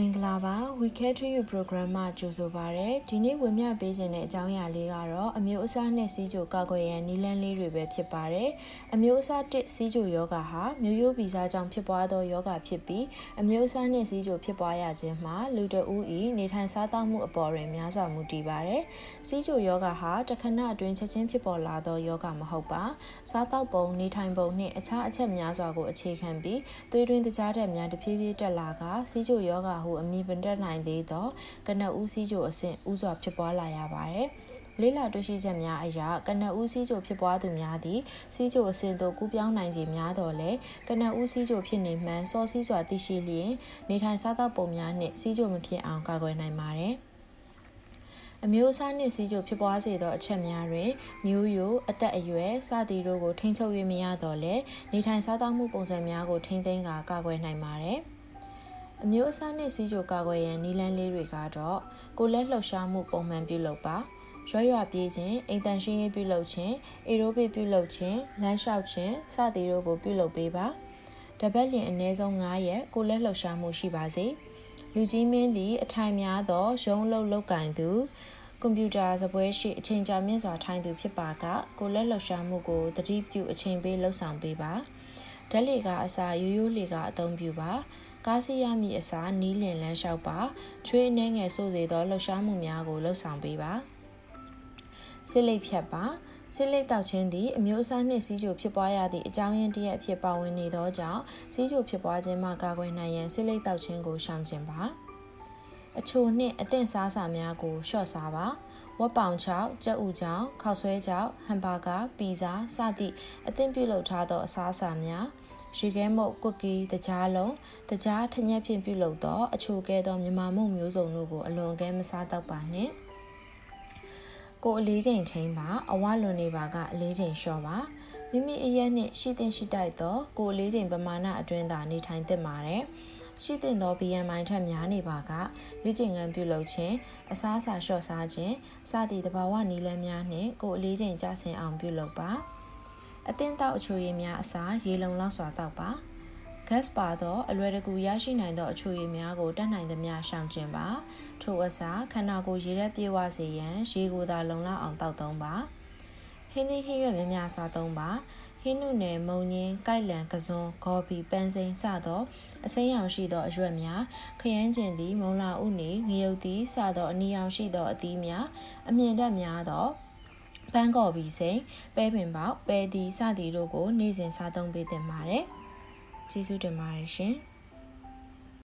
မင်္ဂလာပါ We Care to You program မှာကြိုဆိုပါရစေဒီနေ့ဝင်မြပေးခြင်းတဲ့အကြောင်းအရာလေးကတော့အမျိုးအစားနဲ့စီးကြိုကောက်ွယ်ရန်နီလန်းလေးတွေပဲဖြစ်ပါတယ်အမျိုးအစား1စီးကြိုယောဂဟာမျိုးရိုးဗီဇကြောင့်ဖြစ်ပွားသောယောဂဖြစ်ပြီးအမျိုးအစားနဲ့စီးကြိုဖြစ်ပွားရခြင်းမှာလူတဦးဤနေထိုင်စားသောက်မှုအပေါ်တွင်များစွာမူတည်ပါတယ်စီးကြိုယောဂဟာတခဏအတွင်းချက်ချင်းဖြစ်ပေါ်လာသောယောဂမဟုတ်ပါစားသောက်ပုံနေထိုင်ပုံနှင့်အခြားအချက်များစွာကိုအခြေခံပြီးသွေးတွင်းတကြားတဲ့များတဖြည်းဖြည်းတက်လာကစီးကြိုယောဂဟုအမည်ပင်တက်နိုင်သေးသောကနဦးစီးချိုအဆင့်ဥစွာဖြစ်ပွားလာရပါတယ်။လေးလာတွေ့ရှိချက်များအရကနဦးစီးချိုဖြစ်ပွားသူများသည်စီးချိုအဆင့်သို့ကူးပြောင်းနိုင်ခြင်းများတော်လဲကနဦးစီးချိုဖြစ်နေမှန်စောစီးစွာသိရှိလျင်နေထိုင်စားသောက်ပုံများနှင့်စီးချိုမဖြစ်အောင်ကာကွယ်နိုင်ပါတယ်။အမျိုးအစားနှင့်စီးကြိုဖြစ်ပွားစေသောအချက်များတွင်မျိုးရိုးအသက်အရွယ်စသည်တို့ကိုထိန်းချုပ်၍မရတော့လဲနေထိုင်စားသောက်မှုပုံစံများကိုထိန်းသိမ်းကာကာကွယ်နိုင်ပါတယ်။ အမျိုးအစားနဲ့စီးကြိုကာကွယ်ရန်နီလန်းလေးတွေကတော့ကိုလက်လှုပ်ရှားမှုပုံမှန်ပြုလုပ်ပါရွရွပြေးခြင်းအိမ်တန်ရှင်းရေးပြုလုပ်ခြင်းအေရိုဘစ်ပြုလုပ်ခြင်းလမ်းလျှောက်ခြင်းစသည်တို့ကိုပြုလုပ်ပေးပါတပတ်လျင်အနည်းဆုံး9ရက်ကိုလက်လှုပ်ရှားမှုရှိပါစေလူကြီးမင်းသည်အထိုင်များသောရုံးလုံးလောက်ကင်သူကွန်ပျူတာစပွဲရှိအချိန်ကြာမြင့်စွာထိုင်သူဖြစ်ပါကကိုလက်လှုပ်ရှားမှုကိုသတိပြုအချိန်ပေးလှုပ်ဆောင်ပေးပါဓာတ်လေကအစာရိုးရိုးလေကအသုံးပြုပါ ကားစီးရမည့်အစားနီးလင်လန်းလျှောက်ပါချွေးနှဲငယ်ဆိုးစေသောလှုပ်ရှားမှုများကိုလှုပ်ဆောင်ပေးပါစစ်လိပ်ဖြတ်ပါစစ်လိပ်တောက်ခြင်းသည်အမျိုးအစားနှင့်စီးကြိုဖြစ်ပွားရသည့်အကြောင်းရင်းတရက်အဖြစ်ပါဝင်နေသောကြောင့်စီးကြိုဖြစ်ပွားခြင်းမှကာကွယ်နိုင်ရန်စစ်လိပ်တောက်ခြင်းကိုရှောင်ကျဉ်ပါအချိုနှင့်အသင့်စားစာများကိုလျှော့စားပါဝက်ပေါင်ချောက်ကြက်ဥချောက်ခောက်ဆွဲချောက်ဟမ်ဘာဂါပီဇာစသည့်အသင့်ပြုလုပ်ထားသောအစားအစာများ ရေခဲမုတ်ကွက်ကီတကြားလုံးတကြားထညက်ဖြင့်ပြုလုပ်သောအချိုကဲသောမြမာမုတ်မျိုးစုံတို့ကိုအလွန်ကဲမစားတော့ပါနှင့်ကိုအလေးချိန်ထိန်ပါအဝလွန်နေပါကအလေးချိန်လျှော့ပါမိမိအရက်နှင့်ရှိတင်ရှိတိုက်သောကိုအလေးချိန်ပမာဏအတွင်းသာနေထိုင်သင့်ပါတယ်ရှိတင်သော BMI ထက်များနေပါကလေ့ကျင့်ခန်းပြုလုပ်ခြင်းအစားအစာလျှော့စားခြင်းစသည့်တဘာဝနည်းလမ်းများနှင့်ကိုအလေးချိန်ကျဆင်းအောင်ပြုလုပ်ပါ အသင်းတောက်အချိုရည်များအစားရေလုံလောက်စွာတောက်ပါ gas ပါသောအလွယ်တကူရရှိနိုင်သောအချိုရည်များကိုတတ်နိုင်သမျှရှောင်ကျဉ်ပါထိုအစားခန္ဓာကိုယ်ရေရက်ပြေဝစေရန်ရေကိုသာလုံလောက်အောင်တောက်သုံးပါဟင်းသီးဟင်းရွက်များများစားသုံးပါဟင်းနုနယ်မုံညင်းကိုက်လန်ကစွန်ဂေါ်ဘီပန်းစိန်စသောအစိမ်းရောင်ရှိသောအရွက်များခရမ်းကျင်သည်မုံလာဥနီငရုတ်သည်စသောအနီရောင်ရှိသောအသီးများအမြင့်တက်များသော ပန်းကော်ဘီစိန်ပဲပင်ပေါက်ပဲဒီစသည်တို့ကို နေ့စဉ်စားသုံးပေးသင့်ပါတယ်ကျေးဇူးတင်ပါတယ်ရှင်။